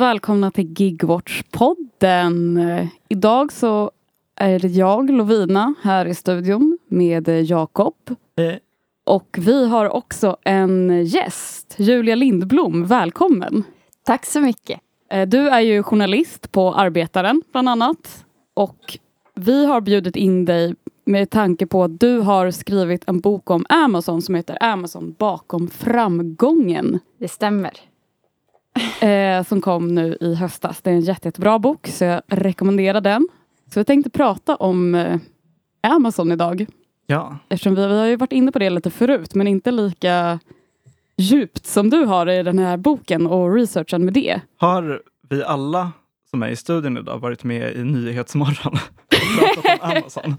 välkomna till Gigwatch-podden. Idag så är det jag, Lovina, här i studion med Jakob. Eh, Och vi har också en gäst, Julia Lindblom. Välkommen! Tack så mycket. Eh, Du är ju journalist på Arbetaren, bland annat. Och vi har bjudit in dig med tanke på att du har skrivit en bok om Amazon som heter Amazon bakom framgången. Det stämmer. eh, som kom nu i höstas. Det är en jätte, jättebra bok så jag rekommenderar den. Så jag tänkte prata om eh, Amazon idag. ja, Eftersom vi, vi har ju varit inne på det lite förut men inte lika djupt som du har i den här boken och researchen med det. har vi alla som är i studion idag varit med i Nyhetsmorgon och pratat om Amazon?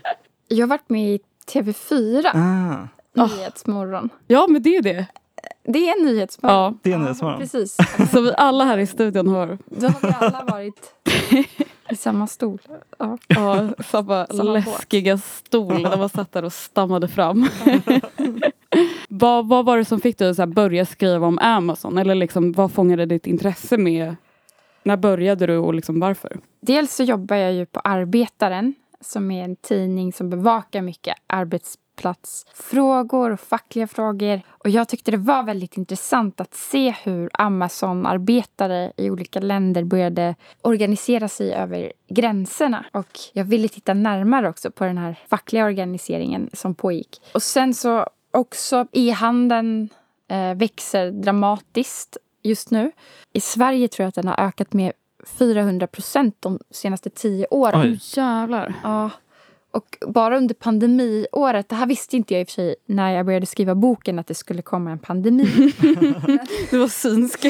Jag har varit med i TV4, Ah, Nyhetsmorgon. Ja men det är det. Det är en Nyhetsmorgon. Ja, det är Nyhetsmorgon. Precis. så vi alla här i studion har Då har vi alla varit i samma stol. Ja. ja, samma Samma båt. läskiga stol där man satt där och stammade fram. vad, vad var det som fick dig att så här börja skriva om Amazon? Eller liksom, vad fångade ditt intresse med? När började du och liksom varför? Dels så jobbar jag ju på Arbetaren som är en tidning som bevakar mycket arbetsplatsfrågor och fackliga frågor. Och jag tyckte det var väldigt intressant att se hur Amazon-arbetare i olika länder började organisera sig över gränserna. Och jag ville titta närmare också på den här fackliga organiseringen som pågick. Och sen så också e-handeln eh, växer dramatiskt just nu. I Sverige tror jag att den har ökat med 400 procent de senaste tio åren. Oj. Jävlar. Ja. Och bara under pandemiåret, det här visste inte jag i och för sig när jag började skriva boken att det skulle komma en pandemi. Du var synsk.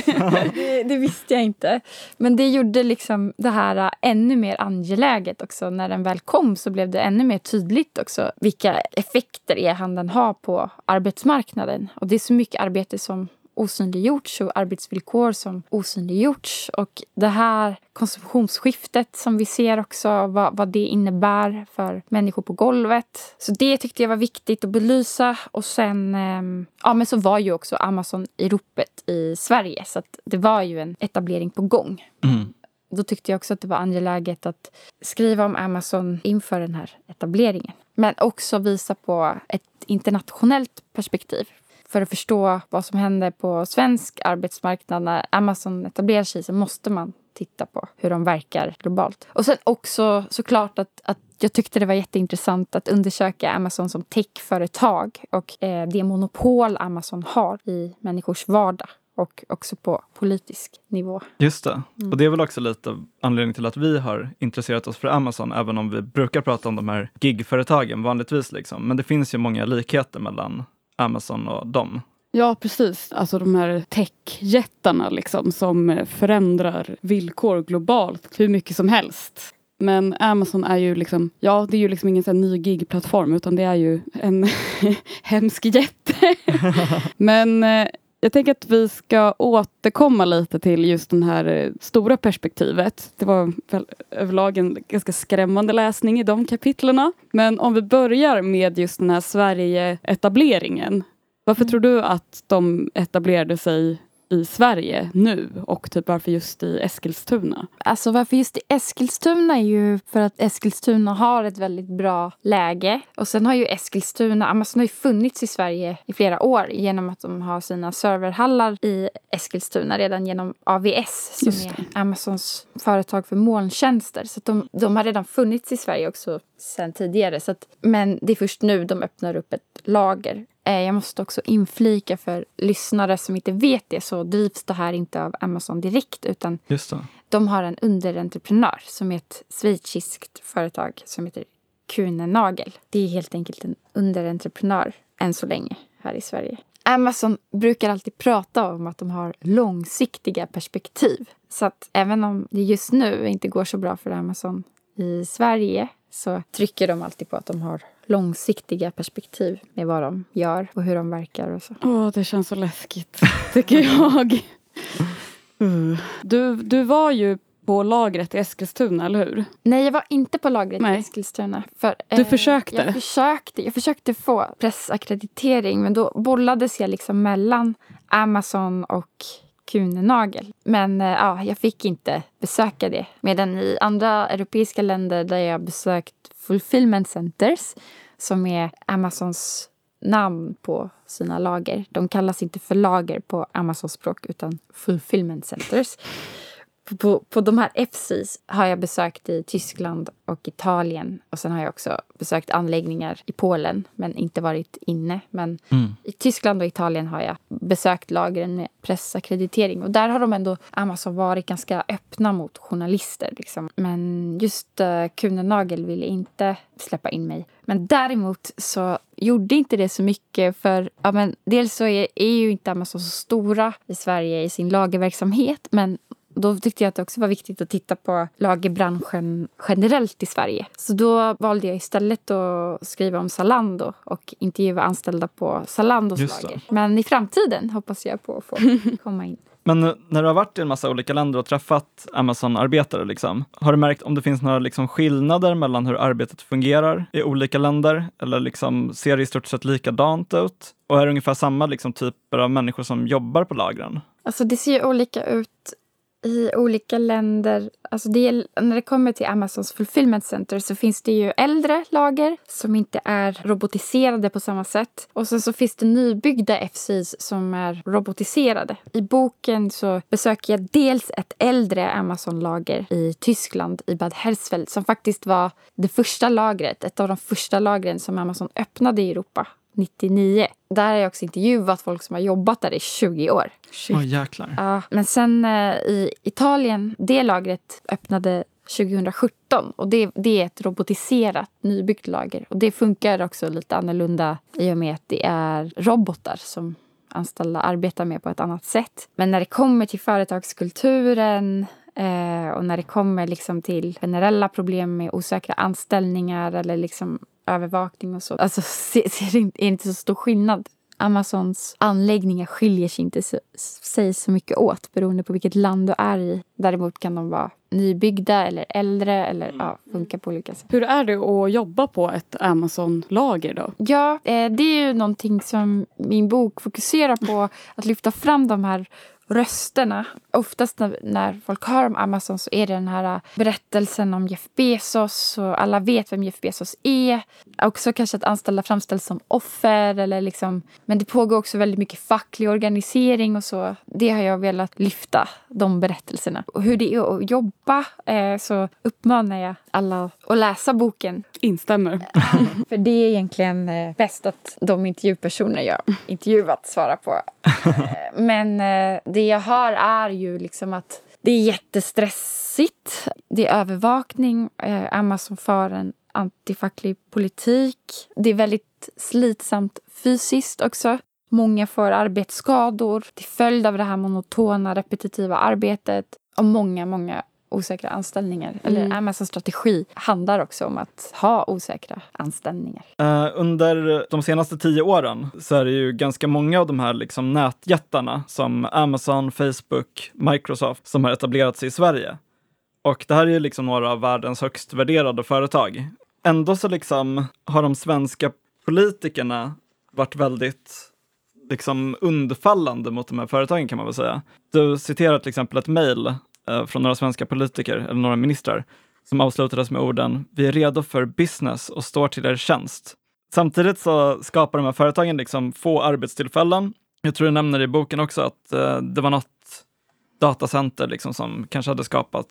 det, det visste jag inte. Men det gjorde liksom det här äh, ännu mer angeläget också. När den väl kom så blev det ännu mer tydligt också vilka effekter e-handeln har på arbetsmarknaden. Och det är så mycket arbete som osynliggjorts och arbetsvillkor som osynliggjorts. Och det här konsumtionsskiftet som vi ser också, vad, vad det innebär för människor på golvet. Så det tyckte jag var viktigt att belysa. Och sen ehm, ja, men så var ju också Amazon i ropet i Sverige. Så att det var ju en etablering på gång. Mm. Då tyckte jag också att det var angeläget att skriva om Amazon inför den här etableringen. Men också visa på ett internationellt perspektiv. För att förstå vad som händer på svensk arbetsmarknad när Amazon etablerar sig så måste man titta på hur de verkar globalt. Och sen också såklart att, att jag tyckte det var jätteintressant att undersöka Amazon som techföretag och eh, det monopol Amazon har i människors vardag och också på politisk nivå. Just det. Och det är väl också lite anledningen till att vi har intresserat oss för Amazon, även om vi brukar prata om de här gigföretagen vanligtvis. Liksom. Men det finns ju många likheter mellan Amazon och dem. Ja, precis. Alltså de här techjättarna liksom som förändrar villkor globalt hur mycket som helst. Men Amazon är ju liksom, ja det är ju liksom ingen sån ny gigplattform utan det är ju en hemsk jätte. Men eh, jag tänker att vi ska återkomma lite till just den här eh, stora perspektivet. Det var väl överlag en ganska skrämmande läsning i de kapitlerna. Men om vi börjar med just den här Sverige-etableringen. Varför tror du att de etablerade sig i Sverige nu och typ varför just i Eskilstuna? Alltså varför just i Eskilstuna är ju för att Eskilstuna har ett väldigt bra läge. Och sen har ju Eskilstuna, Amazon har ju funnits i Sverige i flera år genom att de har sina serverhallar i Eskilstuna redan genom AVS som är Amazons företag för molntjänster. Så de, de har redan funnits i Sverige också sen tidigare. Så att, men det är först nu de öppnar upp ett lager. Eh, Jag måste också inflika för lyssnare som inte vet det så drivs det här inte av Amazon direkt utan de har en underentreprenör som är ett schweiziskt företag som heter Kuhne Nagel. Det är helt enkelt en underentreprenör än så länge här i Sverige. Amazon brukar alltid prata om att de har långsiktiga perspektiv. Så att även om det just nu inte går så bra för Amazon i Sverige så trycker de alltid på att de har långsiktiga perspektiv med vad de gör och hur de verkar och så. Åh, det känns så läskigt, tycker jag. Uh. Du, du var ju på lagret i Eskilstuna, eller hur? Nej, jag var inte på lagret Nej. i Eskilstuna. För, Du försökte? Jag försökte. Jag försökte få pressackreditering men då bollades jag liksom mellan Amazon och Kunenagel. Men eh, ja, jag fick inte besöka det. Medan i andra europeiska länder där jag besökt fulfillment centers som är Amazons namn på sina lager. De kallas inte för lager på Amazons språk utan fulfillment centers på, på de här FCs har jag besökt i Tyskland och Italien. Och sen har jag också besökt anläggningar i Polen, men inte varit inne. Men mm. i Tyskland och Italien har jag besökt lagren med pressakkreditering. Och där har de ändå, Amazon, varit ganska öppna mot journalister. Liksom. Men just uh, Kuhne Nagel ville inte släppa in mig. Men däremot så gjorde inte det så mycket för ja, men dels så är, är ju inte Amazon så stora i Sverige i sin lagerverksamhet men då tyckte jag att det också var viktigt att titta på lagerbranschen generellt i Sverige. Så då valde jag istället att skriva om Zalando och intervjua anställda på Zalandos lager. Men i framtiden hoppas jag på att få komma in. Men när du har varit i en massa olika länder och träffat Amazon-arbetare, liksom, har du märkt om det finns några liksom, skillnader mellan hur arbetet fungerar i olika länder? Eller liksom, ser det i stort sett likadant ut? Och är det ungefär samma liksom, typer av människor som jobbar på lagren? Alltså det ser olika ut i olika länder. Alltså det, när det kommer till Amazons fulfillment center så finns det ju äldre lager som inte är robotiserade på samma sätt. Och sen så finns det nybyggda FCs som är robotiserade. I boken så besöker jag dels ett äldre Amazon-lager i Tyskland, i Bad Hersfeld, som faktiskt var det första lagret, ett av de första lagren som Amazon öppnade i Europa 99. Där har jag också intervjuat folk som har jobbat där i 20 år. Oj, jäklar. Ja, men sen eh, i Italien, det lagret öppnade 2017 och det, det är ett robotiserat nybyggt lager. Och det funkar också lite annorlunda i och med att det är robotar som anställda arbetar med på ett annat sätt. Men när det kommer till företagskulturen eh, och när det kommer liksom till generella problem med osäkra anställningar eller liksom övervakning och så. Alltså ser, ser inte, är inte så stor skillnad. Amazons anläggningar skiljer sig inte så, sig så mycket åt beroende på vilket land du är i. Däremot kan de vara nybyggda eller äldre eller ja, funka på olika sätt. Hur är det att jobba på ett Amazon-lager då? Ja, eh, det är ju någonting som min bok fokuserar på. Att lyfta fram de här rösterna. Oftast när, när, folk hör om Amazon så är det den här äh, berättelsen om Jeff Bezos och alla vet vem Jeff Bezos är. Också kanske att anställda framställs som offer eller liksom, men det pågår också väldigt mycket facklig organisering och så. Det har jag velat lyfta, de berättelserna. Och hur det är att jobba eh, så uppmanar jag alla att läsa boken. Instämmer. För det är egentligen eh, bäst att de intervjupersoner jag intervjuat svarar på. Eh, men eh, det jag hör är ju liksom att det är jättestressigt. Det är övervakning. Amazon för en antifacklig politik. Det är väldigt slitsamt fysiskt också. Många får arbetsskador till följd av det här monotona, repetitiva arbetet. Och många, många osäkra anställningar. Eller mm. Amazons strategi handlar också om att ha osäkra anställningar. Uh, under de senaste tio åren så är det ju ganska många av de här liksom nätjättarna som Amazon, Facebook, Microsoft som har etablerat sig i Sverige. Och det här är ju liksom några av världens högst värderade företag. Ändå så liksom har de svenska politikerna varit väldigt liksom undfallande mot de här företagen kan man väl säga. Du citerar till exempel ett mejl Eh, från några svenska politiker, eller några ministrar, som avslutades med orden “Vi är redo för business och står till er tjänst”. Samtidigt så skapar de här företagen liksom få arbetstillfällen. Jag tror du nämner i boken också att eh, det var något datacenter liksom som kanske hade skapat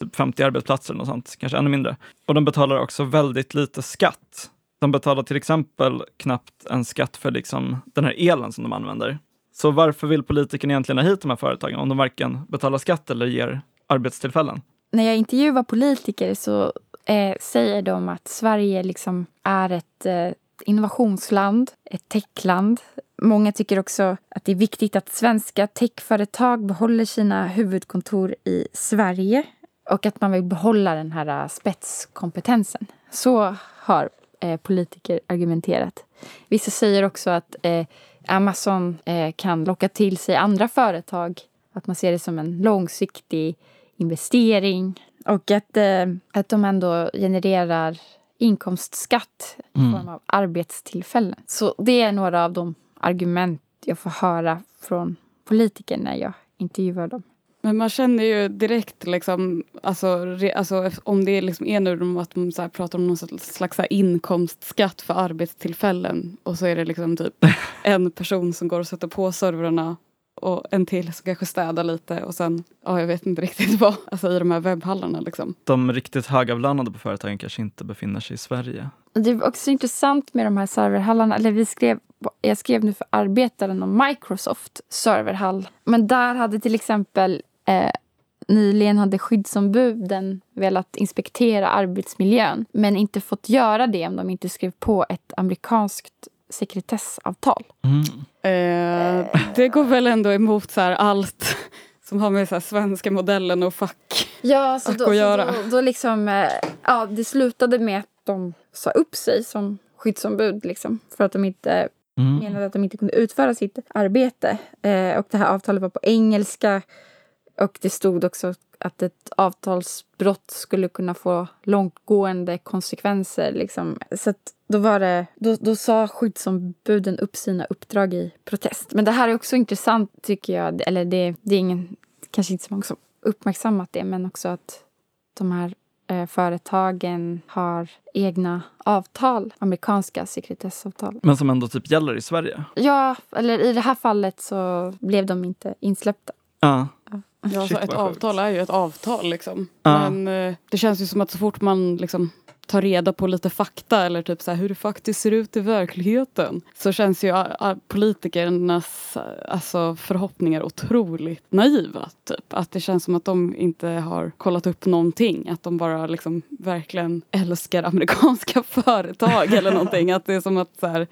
typ 50 arbetsplatser, och sånt, kanske ännu mindre. Och de betalar också väldigt lite skatt. De betalar till exempel knappt en skatt för liksom den här elen som de använder. Så varför vill politikerna egentligen ha hit de här företagen om de varken betalar skatt eller ger arbetstillfällen? När jag intervjuar politiker så eh, säger de att Sverige liksom är ett eh, innovationsland, ett techland. Många tycker också att det är viktigt att svenska techföretag behåller sina huvudkontor i Sverige och att man vill behålla den här eh, spetskompetensen. Så har eh, politiker argumenterat. Vissa säger också att eh, Amazon eh, kan locka till sig andra företag. Att man ser det som en långsiktig investering. Och att, eh, att de ändå genererar inkomstskatt i mm. form av arbetstillfällen. Så det är några av de argument jag får höra från politiker när jag intervjuar dem. Men man känner ju direkt liksom, alltså, re, alltså om det liksom är nu att de så pratar om någon slags så inkomstskatt för arbetstillfällen och så är det liksom typ en person som går och sätter på servrarna och en till som kanske städar lite och sen, ja jag vet inte riktigt vad, alltså i de här webbhallarna liksom. De riktigt högavlönade på företagen kanske inte befinner sig i Sverige. Det är också intressant med de här serverhallarna, eller vi skrev, jag skrev nu för Arbetaren om Microsoft serverhall. Men där hade till exempel eh, nyligen hade skyddsombuden velat inspektera arbetsmiljön men inte fått göra det om de inte skrev på ett amerikanskt sekretessavtal. Mm. Eh, det går väl ändå emot så allt som har med så svenska modellen och fack ja, så då, att göra. Så då, då liksom, eh, ja, det slutade med att de sa upp sig som skyddsombud liksom, för att de inte mm. menade att de inte kunde utföra sitt arbete. Eh, och det här avtalet var på engelska och det stod också att ett avtalsbrott skulle kunna få långtgående konsekvenser. Liksom. Så då, var det, då, då sa skyddsombuden upp sina uppdrag i protest. Men det här är också intressant tycker jag. Eller det, det är ingen, kanske inte så många som uppmärksammat det, men också att de här eh, företagen har egna avtal, amerikanska sekretessavtal. Men som ändå typ gäller i Sverige? Ja, eller i det här fallet så blev de inte insläppta. Ja. ja. Ja, Shit, ett avtal är ju ett avtal liksom. Ja. Men eh, det känns ju som att så fort man liksom tar reda på lite fakta eller typ så här, hur det faktiskt ser ut i verkligheten så känns ju politikernas alltså, förhoppningar otroligt naiva. Typ. Att det känns som att de inte har kollat upp någonting. Att de bara liksom verkligen älskar amerikanska företag eller någonting. Att det är som att så här,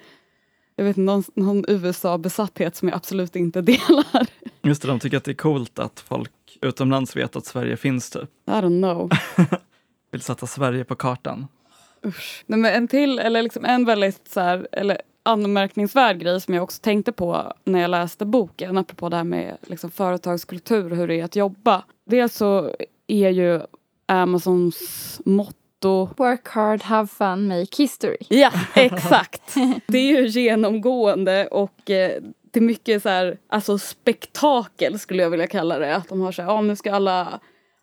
jag vet någon, någon USA-besatthet som jag absolut inte delar. Just det, de tycker att det är coolt att folk utomlands vet att Sverige finns typ. I don't know. Vill sätta Sverige på kartan. Usch. Nej, men en till, eller liksom en väldigt så här, eller anmärkningsvärd grej som jag också tänkte på när jag läste boken, apropå det här med liksom, företagskultur och hur det är att jobba. Dels så är ju Amazons motto Work hard, have fun, make history. Ja, exakt. det är ju genomgående och eh, det är mycket så här, alltså spektakel skulle jag vilja kalla det. Att de har så här, ja nu ska alla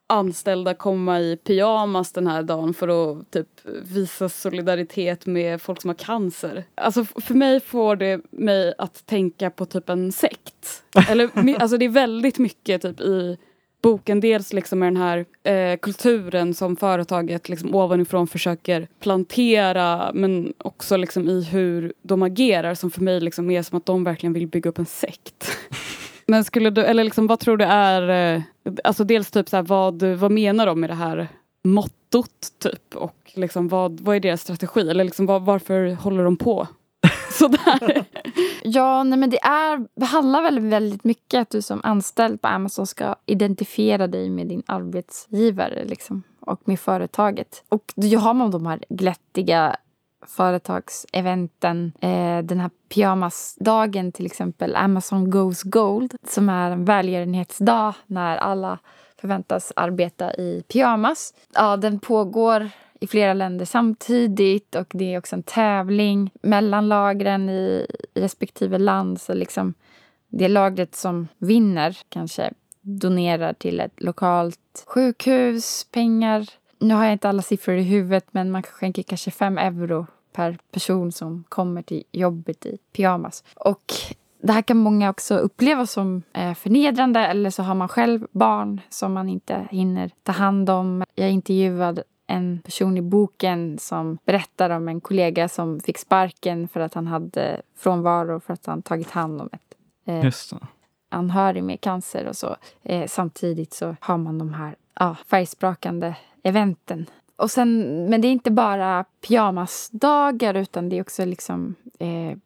anställda komma i pyjamas den här dagen för att typ visa solidaritet med folk som har cancer. Alltså för mig får det mig att tänka på typ en sekt. Eller, alltså det är väldigt mycket typ i boken. Dels liksom med den här eh, kulturen som företaget liksom ovanifrån försöker plantera men också liksom i hur de agerar som för mig liksom är som att de verkligen vill bygga upp en sekt. Men skulle du, eller liksom, vad tror du är, eh, alltså dels typ så här, vad, vad menar de med det här mottot typ och liksom vad, vad är deras strategi eller liksom var, varför håller de på sådär? ja, nej men det, är, handlar väldigt, väldigt mycket att du som anställd på Amazon ska identifiera dig med din arbetsgivare liksom, och med företaget. Och då har man de här glättiga företagseventen. Eh, den här pyjamasdagen till exempel, Amazon Goes Gold, som är en välgörenhetsdag när alla förväntas arbeta i pyjamas. Ja, den pågår i flera länder samtidigt och det är också en tävling mellan lagren i, respektive land. Så liksom det lagret som vinner kanske donerar till ett lokalt sjukhus pengar. Nu har jag inte alla siffror i huvudet men man skänker kanske fem euro per person som kommer till jobbet i pyjamas. Och det här kan många också uppleva som eh, förnedrande eller så har man själv barn som man inte hinner ta hand om. Jag intervjuade en person i boken som berättar om en kollega som fick sparken för att han hade frånvaro för att han tagit hand om ett eh, anhörig med cancer och så. Eh, samtidigt så har man de här ah, färgsprakande eventen och sen, men det är inte bara pyjamasdagar utan det är också liksom eh,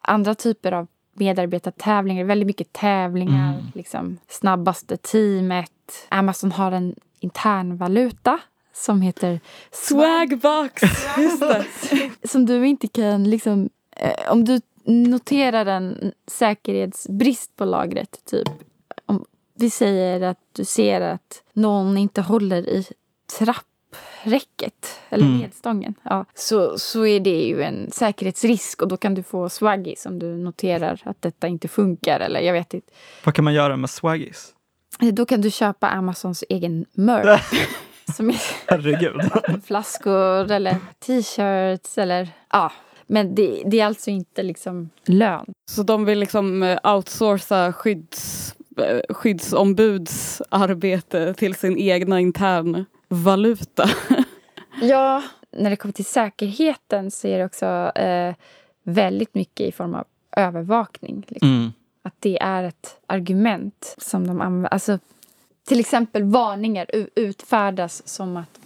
andra typer av medarbetartävlingar. Väldigt mycket tävlingar. Mm. Liksom, snabbaste teamet. Amazon har en intern valuta som heter Swagbox. som du inte kan liksom... Eh, om du noterar en säkerhetsbrist på lagret, typ. Om vi säger att du ser att någon inte håller i trapp ledräcket, eller Mm. ledstången, ja, så, så är det ju en säkerhetsrisk och då kan du få swaggies om du noterar att detta inte funkar eller jag vet inte. Vad kan man göra med swaggies? Då kan du köpa Amazons egen merch. Som är Herregud. flaskor eller t-shirts eller ja. Men det, det är alltså inte liksom lön. Så de vill liksom eh, outsourca skydds, eh, skyddsombudsarbete till sin egna intern valuta. Ja, när det kommer till säkerheten så är det också eh, väldigt mycket i form av övervakning. Liksom. Mm. Att det är ett argument som de använder. Alltså, till exempel varningar utfärdas som att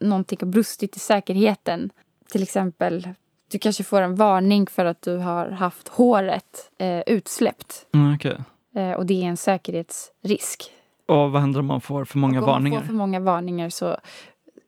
någonting har brustit i säkerheten. Till exempel, du kanske får en varning för att du har haft håret eh, utsläppt. Mm, okej. Eh, och det är en säkerhetsrisk. Och vad händer om man får för många Och om man varningar? får för många varningar så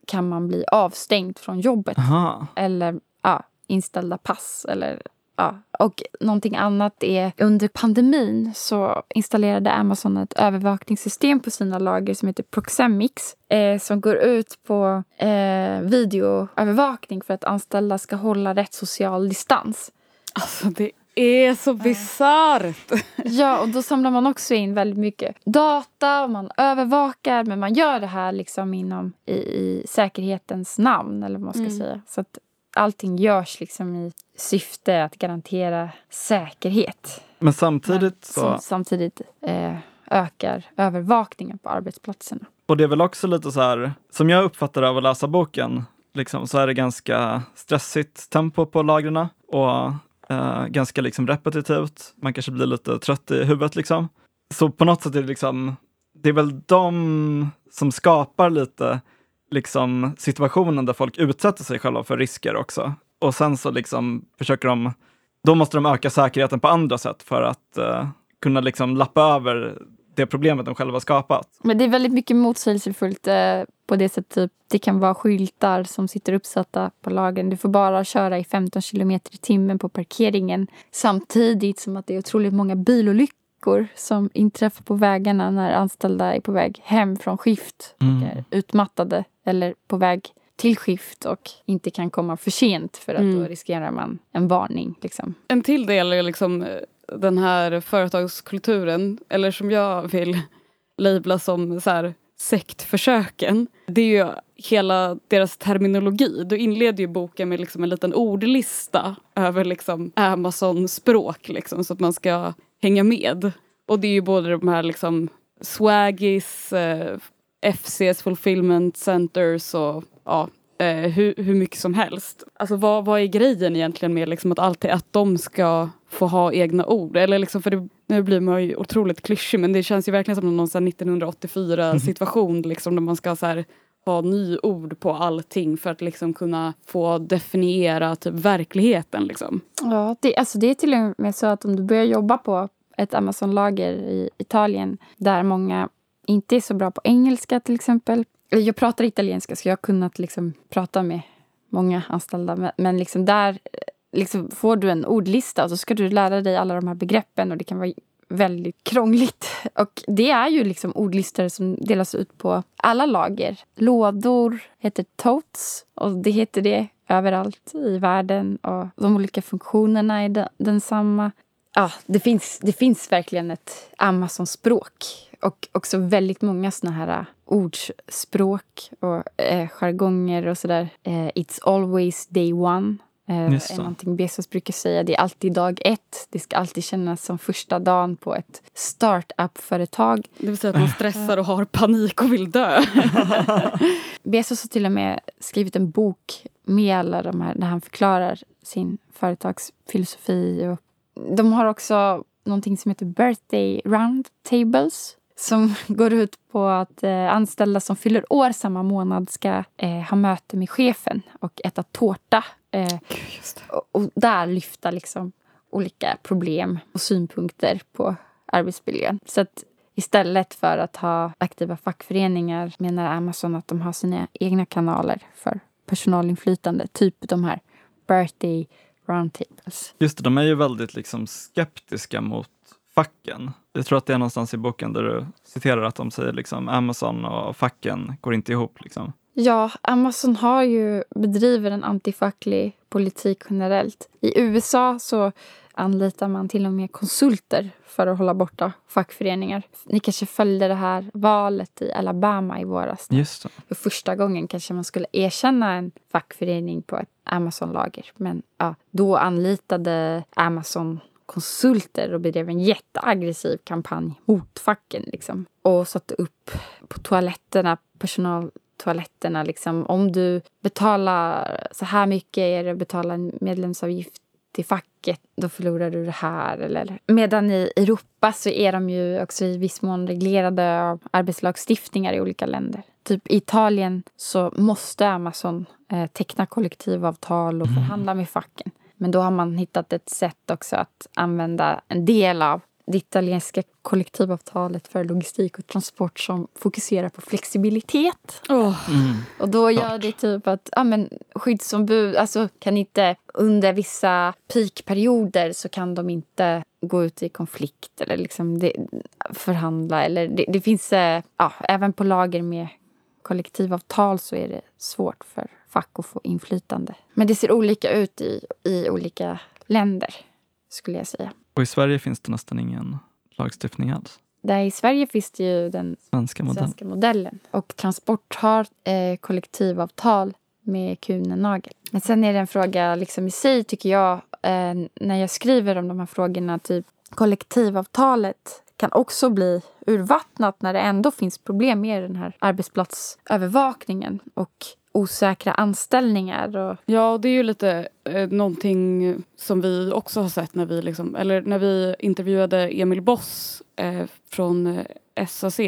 kan man bli avstängd från jobbet. Aha. eller ja, inställda pass. Eller, ja. Och någonting annat är under pandemin så installerade Amazon ett övervakningssystem på sina lager som heter Proxemics eh, som går ut på eh, videoövervakning för att anställda ska hålla rätt social distans. Alltså det är så bisarrt. Ja, och då samlar man också in väldigt mycket data och man övervakar men man gör det här liksom inom i, i säkerhetens namn eller vad man ska Mm. säga. Så att allting görs liksom i syfte att garantera säkerhet. Men samtidigt så, Som samtidigt eh, ökar övervakningen på arbetsplatserna. och det är väl också lite så här, som jag uppfattar av att läsa boken, liksom, så är det ganska stressigt tempo på lagren och eh, ganska liksom repetitivt. Man kanske blir lite trött i huvudet liksom. Så på något sätt är det liksom, det är väl de som skapar lite liksom situationen där folk utsätter sig själva för risker också. Och sen så liksom försöker de, då måste de öka säkerheten på andra sätt för att eh, kunna liksom lappa över det problemet de själva skapat. Men det är väldigt mycket motsägelsefullt eh, på det sättet. Typ, det kan vara skyltar som sitter uppsatta på lagen. Du får bara köra i 15 kilometer i timmen på parkeringen. Samtidigt som att det är otroligt många bilolyckor som inträffar på vägarna när anställda är på väg hem från skift Mm. och är utmattade eller på väg till skift och inte kan komma för sent för att Mm. då riskerar man en varning. Liksom. En till del är liksom eh, den här företagskulturen, eller som jag vill labla som så här, sektförsöken. Det är ju hela deras terminologi. Du inleder ju boken med liksom en liten ordlista över liksom Amazon-språk liksom, så att man ska hänga med. Och det är ju både de här liksom Swaggies, eh, FCs fulfillment centers och ja, eh, hur, hur mycket som helst. Alltså vad, vad är grejen egentligen med liksom att alltid att de ska få ha egna ord? Eller liksom, för det, nu blir man ju otroligt klyschig men det känns ju verkligen som någon så här 1984 situation liksom där man ska så här, ha nyord på allting för att liksom kunna få definiera typ verkligheten liksom. Ja, det, alltså det är till och med så att om du börjar jobba på ett Amazon-lager i Italien där många inte är så bra på engelska till exempel. Jag pratar italienska så jag har kunnat liksom prata med många anställda. Men, liksom där eh, liksom får du en ordlista och så ska du lära dig alla de här begreppen och det kan vara väldigt krångligt. Och det är ju liksom ordlistor som delas ut på alla lager. Lådor heter totes och det heter det överallt i världen och de olika funktionerna är densamma. Ja, det finns, det finns verkligen ett Amazon-språk och också väldigt många såna här ordspråk och eh, jargonger och sådär. Eh, it's always day one. Eh, är någonting Bezos brukar säga. Det är alltid dag ett. Det ska alltid kännas som första dagen på ett startup-företag. Det vill säga att man stressar och har panik och vill dö. Bezos har till och med skrivit en bok med alla de här, där han förklarar sin företagsfilosofi. Och de har också någonting som heter Birthday Roundtables som går ut på att eh, anställda som fyller år samma månad ska eh, ha möte med chefen och äta tårta. Eh, och, och där lyfta liksom olika problem och synpunkter på arbetsmiljön. Så att istället för att ha aktiva fackföreningar menar Amazon att de har sina egna kanaler för personalinflytande. Typ de här birthday roundtables. Just det, de är ju väldigt liksom skeptiska mot facken. Jag tror att det är någonstans i boken där du citerar att de säger liksom Amazon och facken går inte ihop. Liksom. Ja, Amazon har ju bedriver en antifacklig politik generellt. I USA så anlitar man till och med konsulter för att hålla borta fackföreningar. Ni kanske följde det här valet i Alabama i våras. Just det. För första gången kanske man skulle erkänna en fackförening på ett Amazon-lager. Men ja, då anlitade Amazon konsulter och bedrev en jätteaggressiv kampanj mot facken. Liksom. Och satte upp på toaletterna, personaltoaletterna, liksom, om du betalar så här mycket är det att betala en medlemsavgift till facket, då förlorar du det här. Eller, medan i Europa så är de ju också i viss mån reglerade av arbetslagstiftningar i olika länder. Typ i Italien så måste Amazon eh, teckna kollektivavtal och förhandla med facken. Men då har man hittat ett sätt också att använda en del av det italienska kollektivavtalet för logistik och transport som fokuserar på flexibilitet. Oh. Mm. Och då gör det typ att ja, men skyddsombud alltså, kan inte under vissa peakperioder så kan de inte gå ut i konflikt eller liksom det, förhandla. Eller det, det finns, eh, ja, även på lager med kollektivavtal så är det svårt för fack att få inflytande. Men det ser olika ut i, i olika länder, skulle jag säga. Och i Sverige finns det nästan ingen lagstiftning alls. Där I Sverige finns det ju den Svenska modellen. svenska modellen. Och Transport har eh, kollektivavtal med Kunenagel. Men sen är det en fråga liksom i sig, tycker jag, eh, när jag skriver om de här frågorna. Typ kollektivavtalet kan också bli urvattnat när det ändå finns problem med den här arbetsplatsövervakningen och osäkra anställningar. Och, Ja, och det är ju lite eh, någonting som vi också har sett när vi, liksom, eller när vi intervjuade Emil Boss eh, från eh, SAC,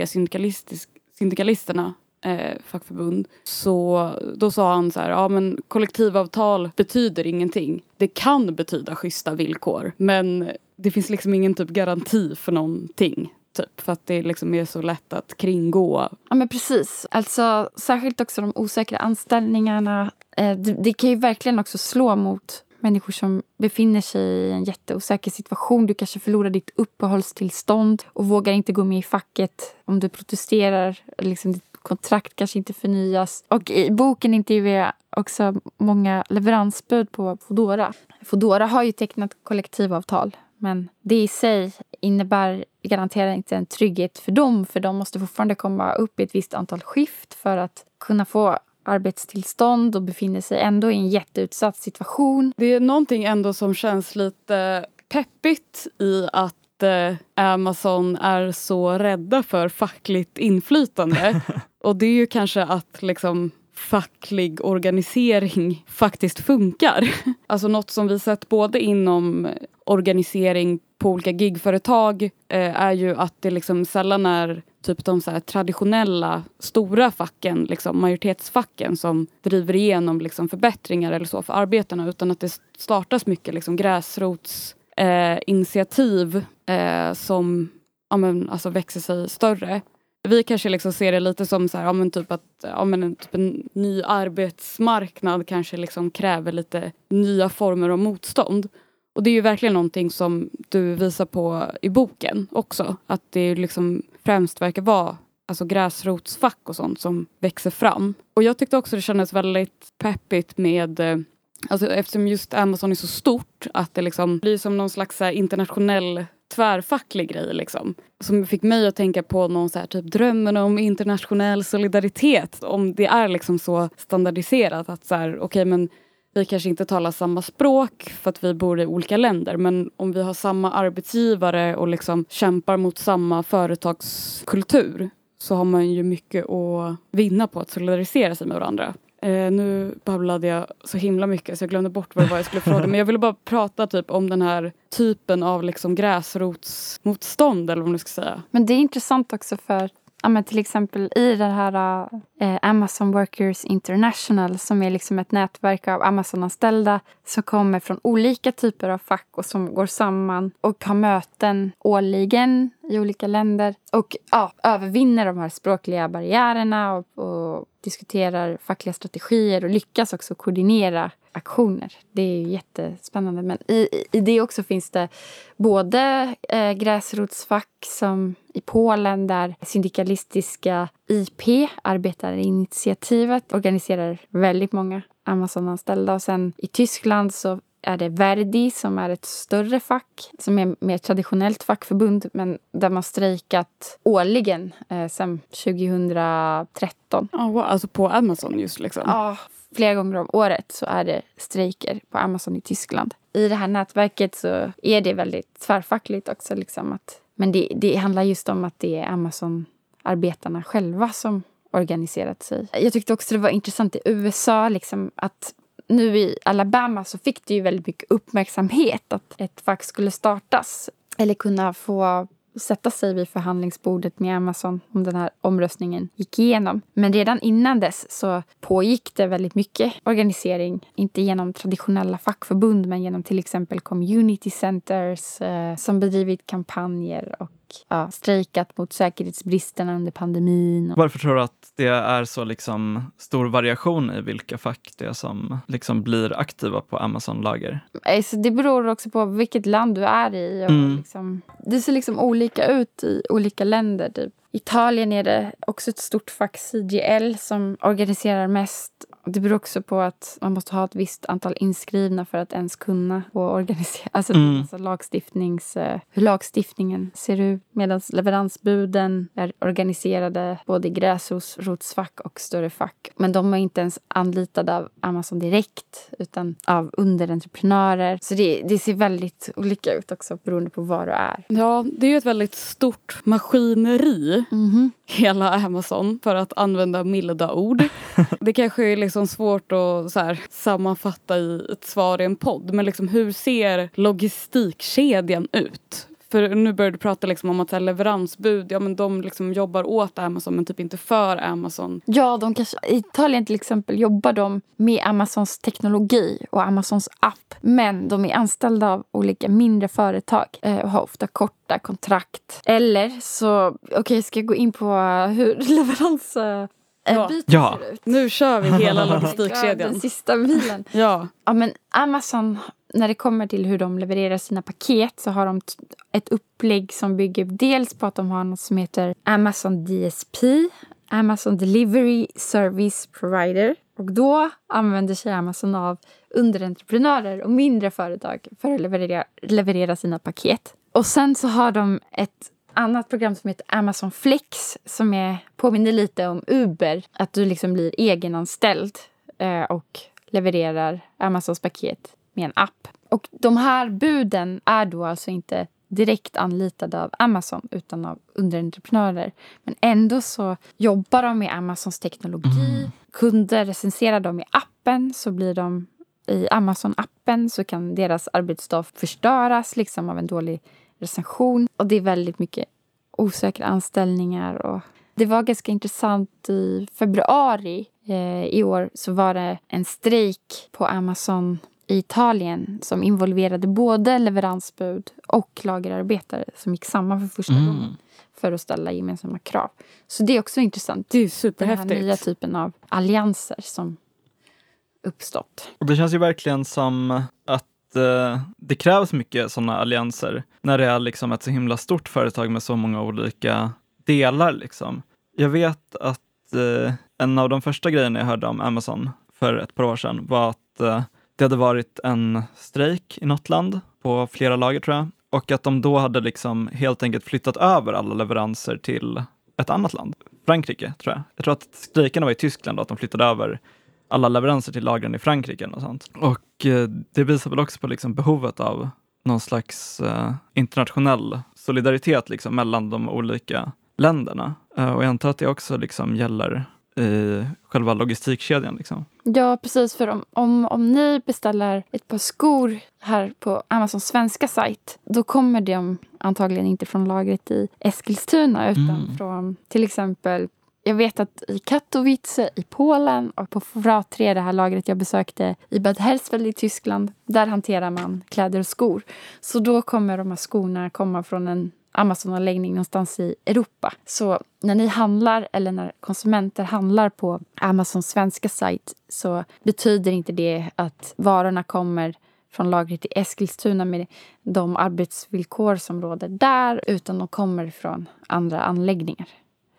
Syndikalisterna eh, fackförbund. Så då sa han så här, ja men kollektivavtal betyder ingenting. Det kan betyda schyssta villkor, men det finns liksom ingen typ garanti för någonting. Typ, för att det liksom är så lätt att kringgå. Ja, men precis. Alltså, särskilt också de osäkra anställningarna. Eh, det, det kan ju verkligen också slå mot människor som befinner sig i en jätteosäker situation. Du kanske förlorar ditt uppehållstillstånd och vågar inte gå med i facket om du protesterar. Liksom ditt kontrakt kanske inte förnyas. Och i boken intervjuar jag också många leveransbud på Foodora. Foodora har ju tecknat kollektivavtal men det i sig innebär, garanterar inte en trygghet för dem för de måste fortfarande komma upp i ett visst antal skift för att kunna få arbetstillstånd och befinner sig ändå i en jätteutsatt situation. Det är någonting ändå som känns lite peppigt i att eh, Amazon är så rädda för fackligt inflytande. Och det är ju kanske att liksom facklig organisering faktiskt funkar. Alltså något som vi sett både inom organisering på olika gigföretag eh, är ju att det liksom sällan är typ de så här traditionella stora facken, liksom majoritetsfacken som driver igenom liksom förbättringar eller så för arbetarna utan att det startas mycket liksom gräsrotsinitiativ eh, eh, som ja, men, alltså växer sig större. Vi kanske liksom ser det lite som så här, ja, men typ att ja, men en, typ en ny arbetsmarknad kanske liksom kräver lite nya former av motstånd. Och det är ju verkligen någonting som du visar på i boken också. Att det liksom främst verkar vara alltså gräsrotsfack och sånt som växer fram. Och jag tyckte också det kändes väldigt peppigt med eh, Alltså eftersom just Amazon är så stort att det liksom blir som någon slags internationell tvärfacklig grej liksom. Som fick mig att tänka på någon så här typ drömmen om internationell solidaritet. Om det är liksom så standardiserat att så här okej okay, men vi kanske inte talar samma språk för att vi bor i olika länder men om vi har samma arbetsgivare och liksom kämpar mot samma företagskultur så har man ju mycket att vinna på att solidarisera sig med varandra. Eh, nu babblade jag så himla mycket så jag glömde bort vad det var jag skulle fråga. Men jag ville bara prata typ om den här typen av liksom gräsrotsmotstånd eller vad man ska säga. Men det är intressant också för ja, men till exempel i det här eh, Amazon Workers International som är liksom ett nätverk av Amazon-anställda som kommer från olika typer av fack och som går samman och har möten årligen i olika länder och ja, övervinner de här språkliga barriärerna och, och diskuterar fackliga strategier och lyckas också koordinera aktioner. Det är ju jättespännande. Men i, i det också finns det både eh, gräsrotsfack som i Polen där syndikalistiska IP, arbetarinitiativet, organiserar väldigt många Amazon-anställda. Och sen i Tyskland så är det Verdi som är ett större fack som är mer traditionellt fackförbund men där man strejkat årligen eh, sedan 2013. Oh, wow. Alltså på Amazon just liksom? Ja, flera gånger om året så är det strejker på Amazon i Tyskland. I det här nätverket så är det väldigt tvärfackligt också. Liksom att, men det, det handlar just om att det är Amazon-arbetarna själva som organiserat sig. Jag tyckte också det var intressant i USA liksom, att nu i Alabama så fick det ju väldigt mycket uppmärksamhet att ett fack skulle startas. Eller kunna få sätta sig vid förhandlingsbordet med Amazon om den här omröstningen gick igenom. Men redan innan dess så pågick det väldigt mycket organisering. Inte genom traditionella fackförbund men genom till exempel community centers eh, som bedrivit kampanjer och ja, strejkat mot säkerhetsbristerna under pandemin. Varför tror du att det är så liksom stor variation i vilka fack det är som liksom blir aktiva på Amazon-lager? Alltså, det beror också på vilket land du är i. Och mm. liksom, det ser liksom olika ut i olika länder. Typ. Italien är det också ett stort fack, CGL, som organiserar mest det beror också på att man måste ha ett visst antal inskrivna för att ens kunna få organisera. Alltså, mm. alltså lagstiftnings, eh, hur lagstiftningen ser ut. Medan leveransbuden är organiserade både i gräsrotsfack och större fack. Men de är inte ens anlitade av Amazon direkt utan av underentreprenörer. Så det, det ser väldigt olika ut också beroende på var du är. Ja, det är ju ett väldigt stort maskineri. Mm -hmm. Hela Amazon, för att använda milda ord. det kanske är liksom liksom svårt att så här, sammanfatta i ett svar i en podd. Men liksom, hur ser logistikkedjan ut? För nu börjar du prata liksom om att här, leveransbud, ja men de liksom jobbar åt Amazon men typ inte för Amazon. Ja, de kanske, i Italien till exempel jobbar de med Amazons teknologi och Amazons app. Men de är anställda av olika mindre företag eh, och har ofta korta kontrakt. Eller så, okej okay, ska jag gå in på hur leverans eh, ja. ja. Nu kör vi hela logistikkedjan. Ja, den sista milen. ja. ja, men Amazon, när det kommer till hur de levererar sina paket så har de ett upplägg som bygger dels på att de har något som heter Amazon DSP, Amazon Delivery Service Provider. Och då använder sig Amazon av underentreprenörer och mindre företag för att leverera, leverera sina paket. Och sen så har de ett annat program som heter Amazon Flex som är, påminner lite om Uber. Att du liksom blir egenanställd eh, och levererar Amazons paket med en app. Och de här buden är då alltså inte direkt anlitade av Amazon utan av underentreprenörer. Men ändå så jobbar de med Amazons teknologi. Mm. Kunder recenserar dem i appen så blir de i Amazon-appen så kan deras arbetsdag förstöras liksom av en dålig recension. Och det är väldigt mycket osäkra anställningar. Och det var ganska intressant i februari eh, i år så var det en strejk på Amazon i Italien som involverade både leveransbud och lagerarbetare som gick samman för första mm. gången för att ställa gemensamma krav. Så det är också intressant. Det är superhäftigt. Den här nya typen av allianser som uppstått. Och det känns ju verkligen som att eh, det krävs mycket sådana allianser när det är liksom ett så himla stort företag med så många olika delar. Liksom. Jag vet att eh, en av de första grejerna jag hörde om Amazon för ett par år sedan var att eh, det hade varit en strejk i något land på flera lager tror jag och att de då hade liksom helt enkelt flyttat över alla leveranser till ett annat land. Frankrike tror jag. Jag tror att strejkerna var i Tyskland och att de flyttade över alla leveranser till lagren i Frankrike. Och, sånt. och eh, det visar väl också på liksom behovet av någon slags eh, internationell solidaritet liksom, mellan de olika länderna. Eh, och jag antar att det också liksom gäller i själva logistikkedjan. Liksom. Ja, precis. För om, om, om ni beställer ett par skor här på Amazons svenska sajt då kommer de antagligen inte från lagret i Eskilstuna utan mm. från till exempel jag vet att i Katowice i Polen och på Fra3, det här lagret jag besökte i Bad Hersfeld i Tyskland, där hanterar man kläder och skor. Så då kommer de här skorna komma från en Amazon-anläggning någonstans i Europa. Så när ni handlar eller när konsumenter handlar på Amazons svenska sajt så betyder inte det att varorna kommer från lagret i Eskilstuna med de arbetsvillkor som råder där utan de kommer från andra anläggningar.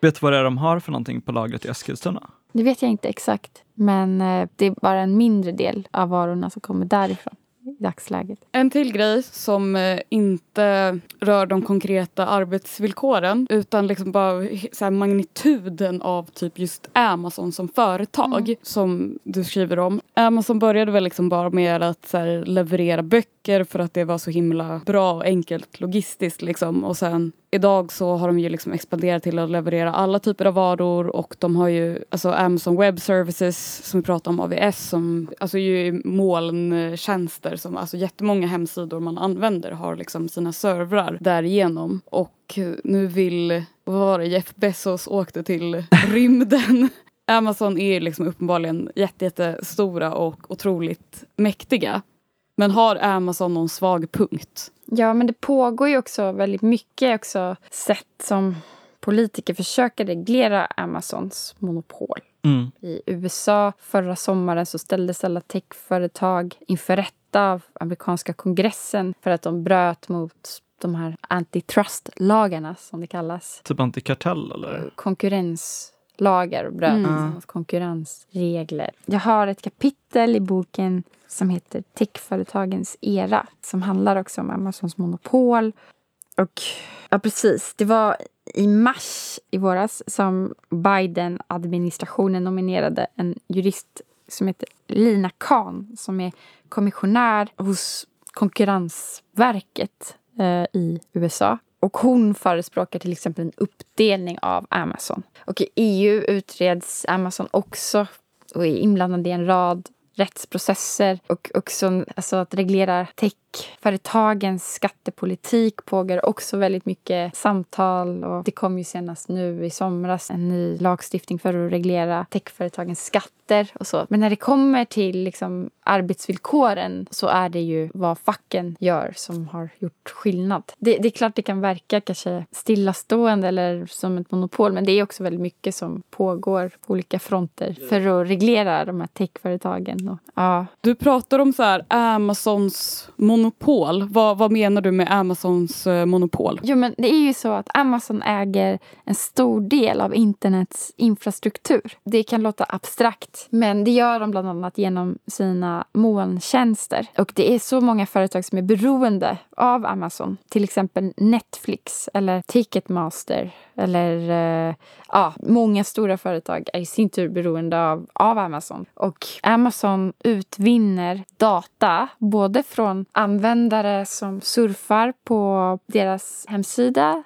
Vet du vad det är de har för någonting på lagret i Eskilstuna? Det vet jag inte exakt. Men eh, det är bara en mindre del av varorna som kommer därifrån i dagsläget. En till grej som eh, inte rör de konkreta arbetsvillkoren utan liksom bara så magnituden av typ just Amazon som företag mm. som du skriver om. Amazon började väl liksom bara med att så leverera böcker för att det var så himla bra och enkelt logistiskt liksom och sen idag så har de ju liksom expanderat till att leverera alla typer av varor och de har ju alltså Amazon Web Services som vi pratade om, AVS, som alltså ju molntjänster som alltså jättemånga hemsidor man använder har liksom sina servrar därigenom. Och nu vill, vad var det, Jeff Bezos åkte till rymden. Amazon är liksom uppenbarligen jättestora och otroligt mäktiga. Men har Amazon någon svag punkt? Ja, men det pågår ju också väldigt mycket också sätt som politiker försöker reglera Amazons monopol. Mm. I USA förra sommaren så ställdes alla techföretag inför rätta av amerikanska kongressen för att de bröt mot de här antitrustlagarna som det kallas. Typ antikartell eller? Konkurrenslagar och bröt mm. mot konkurrensregler. Jag har ett kapitel i boken som heter Techföretagens era som handlar också om Amazons monopol. Och ja, precis. Det var i mars i våras som Biden-administrationen nominerade en jurist som heter Lina Khan som är kommissionär hos Konkurrensverket eh, i USA. Och hon förespråkar till exempel en uppdelning av Amazon. Och i EU utreds Amazon också och är inblandad i en rad rättsprocesser och också alltså att reglera tech Företagens skattepolitik pågår också väldigt mycket samtal och det kom ju senast nu i somras en ny lagstiftning för att reglera techföretagens skatter och så. Men när det kommer till liksom arbetsvillkoren så är det ju vad facken gör som har gjort skillnad. Det, det är klart det kan verka kanske stillastående eller som ett monopol men det är också väldigt mycket som pågår på olika fronter för att reglera de här techföretagen. Och, ja. Du pratar om så här Amazons monopol. Vad, vad menar du med Amazons eh, monopol? Jo men det är ju så att Amazon äger en stor del av internets infrastruktur. Det kan låta abstrakt men det gör de bland annat genom sina molntjänster. Och det är så många företag som är beroende av Amazon. Till exempel Netflix eller Ticketmaster. Eller eh, ja, många stora företag är i sin tur beroende av, av Amazon. Och Amazon utvinner data både från användare som surfar på deras hemsida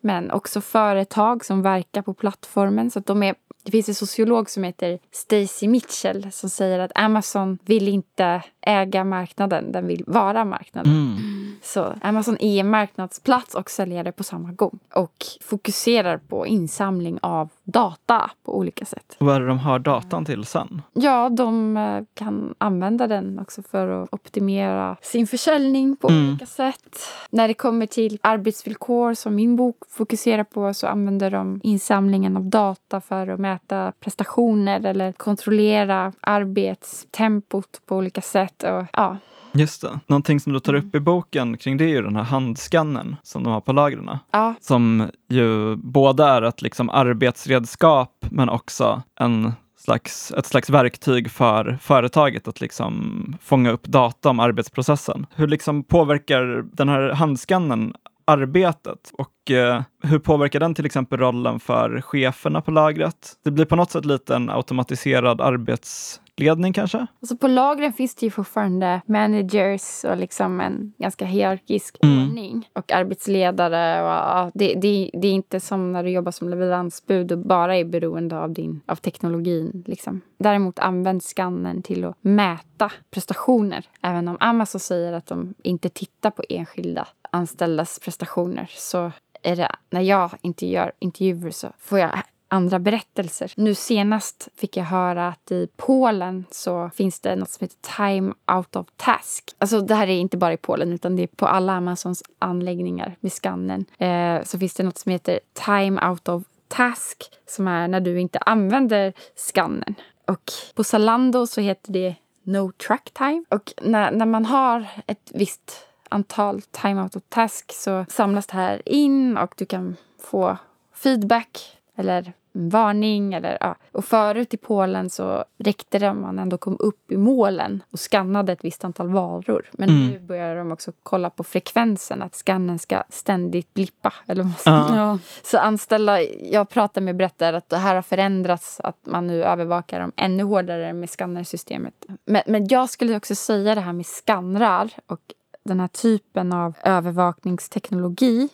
men också företag som verkar på plattformen. Så att de är det finns en sociolog som heter Stacy Mitchell som säger att Amazon vill inte äga marknaden, den vill vara marknaden. Mm. Så Amazon är marknadsplats och säljare på samma gång och fokuserar på insamling av data på olika sätt. Vad är det de har datan till sen? Ja, de eh, kan använda den också för att optimera sin försäljning på mm. olika sätt. När det kommer till arbetsvillkor som min bok fokuserar på så använder de insamlingen av data för att mäta prestationer eller kontrollera arbetstempot på olika sätt. Och, ja, Just det. Någonting som du tar upp i boken kring det är ju den här handskannen som de har på lagren. Ja. Som ju både är ett liksom arbetsredskap men också en slags, ett slags verktyg för företaget att liksom fånga upp data om arbetsprocessen. Hur liksom påverkar den här handskannen arbetet och eh, hur påverkar den till exempel rollen för cheferna på lagret? Det blir på något sätt lite en automatiserad arbets ledning kanske? Alltså på lagren finns det ju fortfarande managers och liksom en ganska hierarkisk mm. ordning. Och arbetsledare. Och, ja, det, det, det, är inte som när du jobbar som leveransbud och bara är beroende av, din, av teknologin. Liksom. Däremot används skannen till att mäta prestationer. Även om Amazon säger att de inte tittar på enskilda anställdas prestationer så är det när jag intervjuar intervjuer så får jag andra berättelser. Nu senast fick jag höra att i Polen så finns det något som heter time out of task. Alltså det här är inte bara i Polen utan det är på alla Amazons anläggningar med skannen. Eh, så finns det något som heter time out of task som är när du inte använder skannen. Och på Zalando så heter det no track time. Och när, när man har ett visst antal time out of task så samlas det här in och du kan få feedback eller en varning. Eller, ja. Och förut i Polen så räckte det om man ändå kom upp i målen och skannade ett visst antal varor. Men mm. nu börjar de också kolla på frekvensen, att skannen ska ständigt blippa. Eller vad man ja. Så anställda jag pratar med berättar att det här har förändrats, att man nu övervakar dem ännu hårdare med skannersystemet. Men, men jag skulle också säga det här med skannrar och den här typen av övervakningsteknologi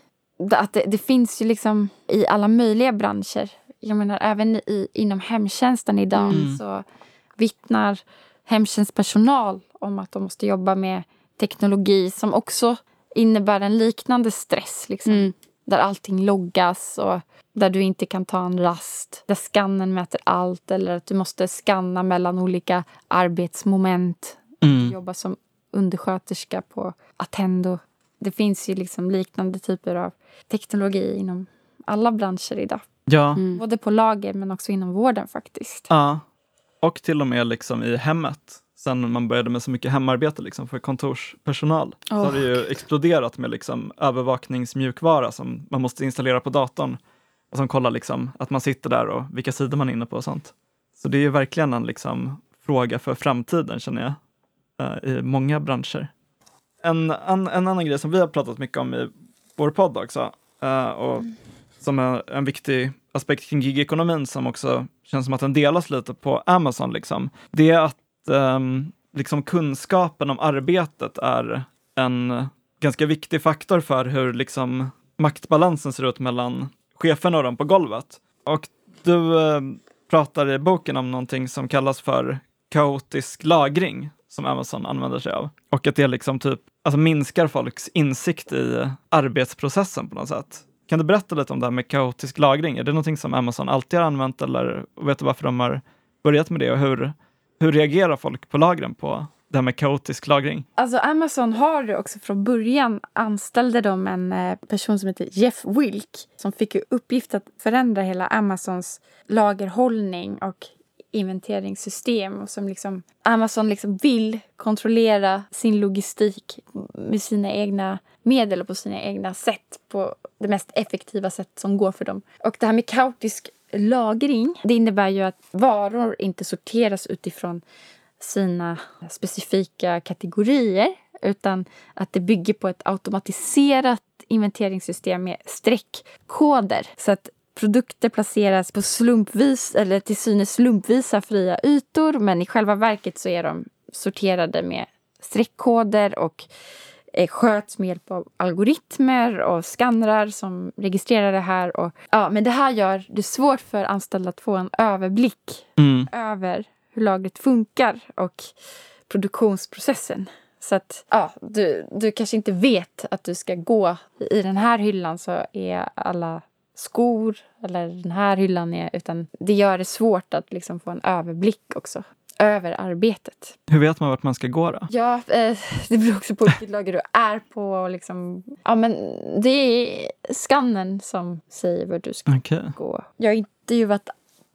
att det, det, finns ju liksom i alla möjliga branscher. Jag menar även i, inom hemtjänsten idag mm. så vittnar hemtjänstpersonal om att de måste jobba med teknologi som också innebär en liknande stress. Liksom. Mm. Där allting loggas och där du inte kan ta en rast. Där skannen mäter allt eller att du måste skanna mellan olika arbetsmoment. Mm. Jobba som undersköterska på Attendo det finns ju liksom liknande typer av teknologi inom alla branscher idag. Ja. Mm. Både på lager men också inom vården faktiskt. Ja, och till och med liksom i hemmet. Sen man började med så mycket hemarbete liksom för kontorspersonal oh. så har det ju exploderat med liksom övervakningsmjukvara som man måste installera på datorn och som kollar liksom att man sitter där och vilka sidor man är inne på och sånt. Så det är ju verkligen en liksom fråga för framtiden känner jag, uh, i många branscher en, en, en, annan grej som vi har pratat mycket om i vår podd också, uh, och mm. som är en viktig aspekt kring gigekonomin som också känns som att den delas lite på Amazon, liksom, det är att um, liksom kunskapen om arbetet är en ganska viktig faktor för hur liksom, maktbalansen ser ut mellan cheferna och dem på golvet. Och du uh, pratar i boken om någonting som kallas för kaotisk lagring som Amazon använder sig av. Och att det liksom typ alltså minskar folks insikt i arbetsprocessen på något sätt. Kan du berätta lite om det här med kaotisk lagring? Är det någonting som Amazon alltid har använt eller vet du varför de har börjat med det och hur, hur reagerar folk på lagren på det här med kaotisk lagring? Alltså Amazon har ju också från början anställde de en eh, person som heter Jeff Wilk som fick i uppgift att förändra hela Amazons lagerhållning och inventeringssystem och som liksom Amazon liksom vill kontrollera sin logistik med sina egna medel och på sina egna sätt på det mest effektiva sätt som går för dem. Och det här med kaotisk lagring, det innebär ju att varor inte sorteras utifrån sina specifika kategorier utan att det bygger på ett automatiserat inventeringssystem med streckkoder. Så att Produkter placeras på slumpvis eller till synes slumpvisa fria ytor men i själva verket så är de sorterade med streckkoder och eh, sköts med hjälp av algoritmer och skannrar som registrerar det här. Och, ja, men det här gör det svårt för anställda att få en överblick mm. över hur lagret funkar och produktionsprocessen. Så att ja, du, du kanske inte vet att du ska gå i den här hyllan så är alla skor eller den här hyllan är. Utan det gör det svårt att liksom få en överblick också över arbetet. Hur vet man vart man ska gå då? Ja, eh, det beror också på vilket lager du är på. Liksom. Ja, men det är skannen som säger vart du ska okay. gå. Jag har intervjuat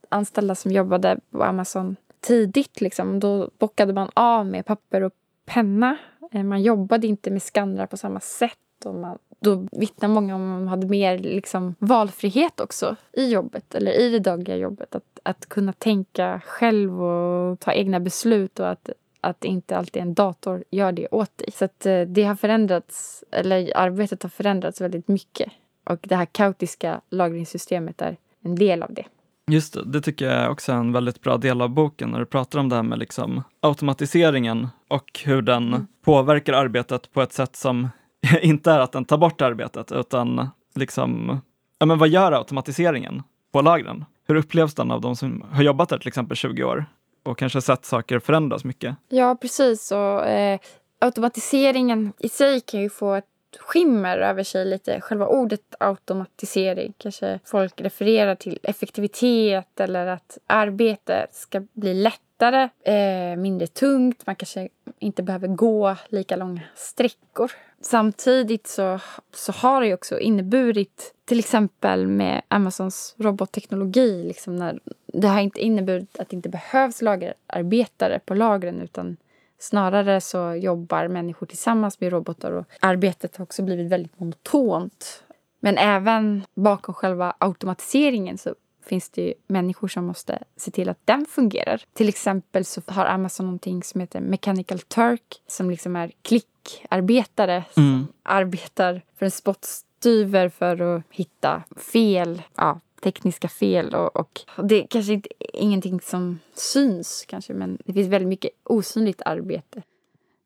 anställda som jobbade på Amazon tidigt. Liksom. Då bockade man av med papper och penna. Eh, man jobbade inte med skannrar på samma sätt. Och man då vittnar många om att de hade mer liksom, valfrihet också i jobbet eller i det dagliga jobbet. Att, att kunna tänka själv och ta egna beslut och att, att inte alltid en dator gör det åt dig. Så att eh, det har förändrats, eller arbetet har förändrats väldigt mycket. Och det här kaotiska lagringssystemet är en del av det. Just det, det tycker jag också är en väldigt bra del av boken när du pratar om det här med liksom automatiseringen och hur den mm. påverkar arbetet på ett sätt som inte är att den tar bort arbetet, utan liksom, ja men vad gör automatiseringen på lagren? Hur upplevs den av de som har jobbat där till exempel 20 år och kanske sett saker förändras mycket? Ja, precis. Och, eh, automatiseringen i sig kan ju få ett skimmer över sig lite. Själva ordet automatisering. Kanske folk refererar till effektivitet eller att arbetet ska bli lättare, eh, mindre tungt. Man kanske inte behöver gå lika långa sträckor. Samtidigt så, så har det också inneburit, till exempel med Amazons robotteknologi, liksom när, det har inte inneburit att det inte behövs lagerarbetare på lagren utan Snarare så jobbar människor tillsammans med robotar och arbetet har också blivit väldigt monotont. Men även bakom själva automatiseringen så finns det ju människor som måste se till att den fungerar. Till exempel så har Amazon någonting som heter Mechanical Turk som liksom är klickarbetare som mm. arbetar för en spottstyver för att hitta fel ja, tekniska fel. Och, och det är kanske inte ingenting som syns, kanske, men det finns väldigt mycket osynligt arbete.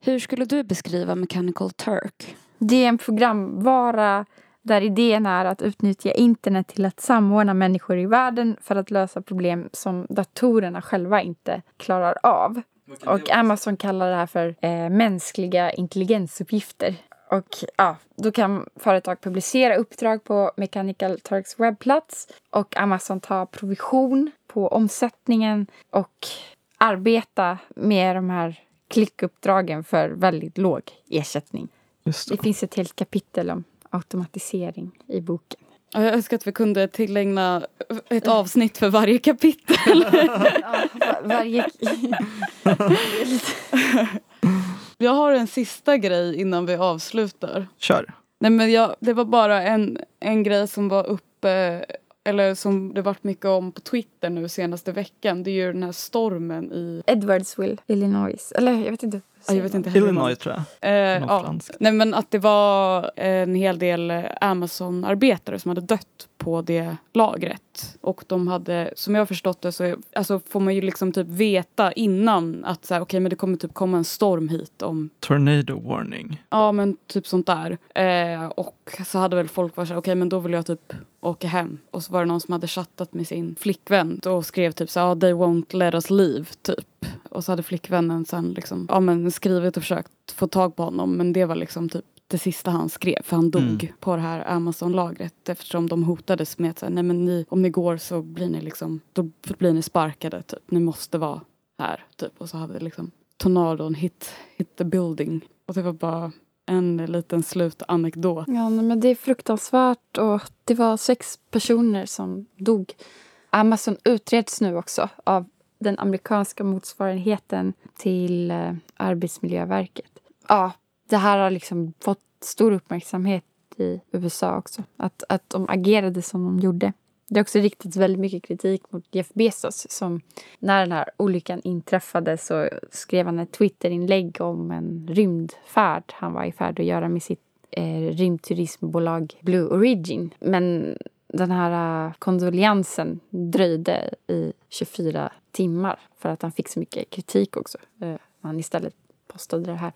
Hur skulle du beskriva Mechanical Turk? Det är en programvara där idén är att utnyttja internet till att samordna människor i världen för att lösa problem som datorerna själva inte klarar av. Och Amazon kallar det här för eh, mänskliga intelligensuppgifter. Och ja, då kan företag publicera uppdrag på Mechanical Turks webbplats och Amazon tar provision på omsättningen och arbeta med de här klickuppdragen för väldigt låg ersättning. Det. det. finns ett helt kapitel om automatisering i boken. Jag önskar att vi kunde tillägna ett avsnitt för varje kapitel. ja, varje... Jag har en sista grej innan vi avslutar. Kör. Nej men jag, det var bara en, en grej som var uppe eller som det varit mycket om på Twitter nu senaste veckan. Det är ju den här stormen i Edwardsville, Illinois. Eller jag vet inte. Ja, jag vet inte Illinois tror jag. Eh, ja. Nej men att det var en hel del Amazon-arbetare som hade dött på det lagret. Och de hade, som jag har förstått det så alltså, får man ju liksom typ veta innan att så här, okay, men det kommer typ komma en storm hit om... Tornado warning. Ja men typ sånt där. Eh, och så hade väl folk varit så okej okay, men då vill jag typ åka hem. Och så var det någon som hade chattat med sin flickvän och skrev typ så ja they won't let us leave typ. Och så hade flickvännen sen liksom, ja men skrivit och försökt få tag på honom men det var liksom typ det sista han skrev för han dog mm. på det här Amazon-lagret eftersom de hotades med att nej men ni, om ni går så blir ni liksom, då blir ni sparkade typ. Ni måste vara här typ. Och så hade liksom tornadon hit, hit the building. Och det var bara en liten slutanekdot. Ja, men det är fruktansvärt och det var sex personer som dog. Amazon utreds nu också av den amerikanska motsvarigheten till eh, Arbetsmiljöverket. Ja, det här har liksom fått stor uppmärksamhet i USA också. Att, att de agerade som de gjorde. Det har också riktats väldigt mycket kritik mot Jeff Bezos som när den här olyckan inträffade så skrev han ett Twitterinlägg om en rymdfärd han var i färd att göra med sitt eh, rymdturismbolag Blue Origin. Men den här eh, uh, kondoliansen dröjde i 24 timmar för att han fick så mycket kritik också. Uh, han istället postade det här.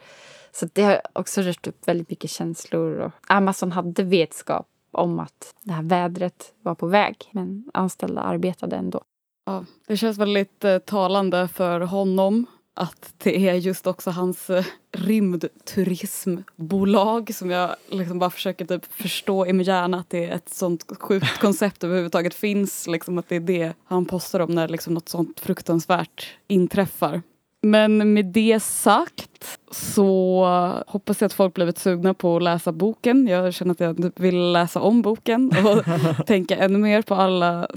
Så det har också rört upp väldigt mycket känslor. Och Amazon hade vetskap om att det här vädret var på väg. Men anställda arbetade ändå. Ja, det känns väldigt eh, talande för honom att det är just också hans eh, rymdturismbolag som jag liksom bara försöker typ förstå i min hjärna att det är ett sånt sjukt koncept överhuvudtaget finns. Liksom att det är det han postar om när liksom något sånt fruktansvärt inträffar. Men med det sagt så hoppas jag att folk blivit sugna på att läsa boken. Jag känner att jag vill läsa om boken och tänka ännu mer på alla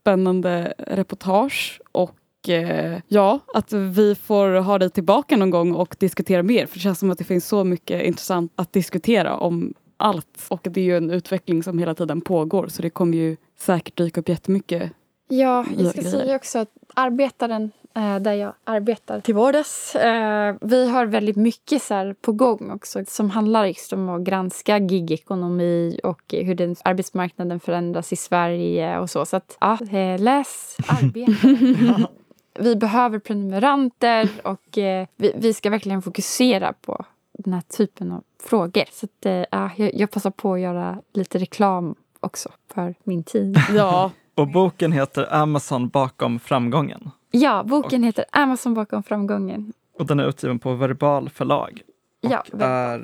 spännande reportage. Och eh, ja, att vi får ha dig tillbaka någon gång och diskutera mer. För det känns som att det finns så mycket intressant att diskutera om allt. Och det är ju en utveckling som hela tiden pågår så det kommer ju säkert dyka upp jättemycket Ja, jag ska säga också att Arbetaren där jag arbetar till vardags. Eh, vi har väldigt mycket så på gång också som handlar just om att granska gigekonomi och hur den arbetsmarknaden förändras i Sverige och så. Så att, ja, eh, läs Arbetaren. vi behöver prenumeranter och eh, vi, vi, ska verkligen fokusera på den här typen av frågor. Så att, eh, ja, jag, jag passar på att göra lite reklam också för min tid. Ja, och boken heter Amazon bakom framgången. Ja, boken heter Amazon bakom framgången. Och den är utgiven på Verbal förlag. Och ja, är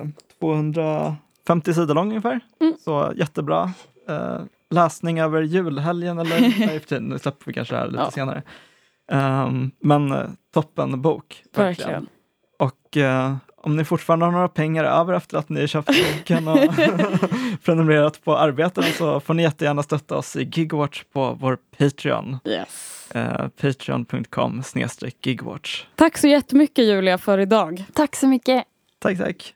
eh, 250 sidor lång ungefär. Mm. Så jättebra. Eh, läsning över julhelgen eller nu släpper vi kanske det här lite Ja. senare. Ehm, men eh, toppen bok. Verkligen. Och eh, om ni fortfarande har några pengar över efter att ni köpt boken och prenumererat på arbeten så får ni jättegärna stötta oss i Gigwatch på vår Patreon. Yes. Eh, Patreon.com snedstreck Gigwatch. Tack så jättemycket Julia för idag. Tack så mycket. Tack, tack.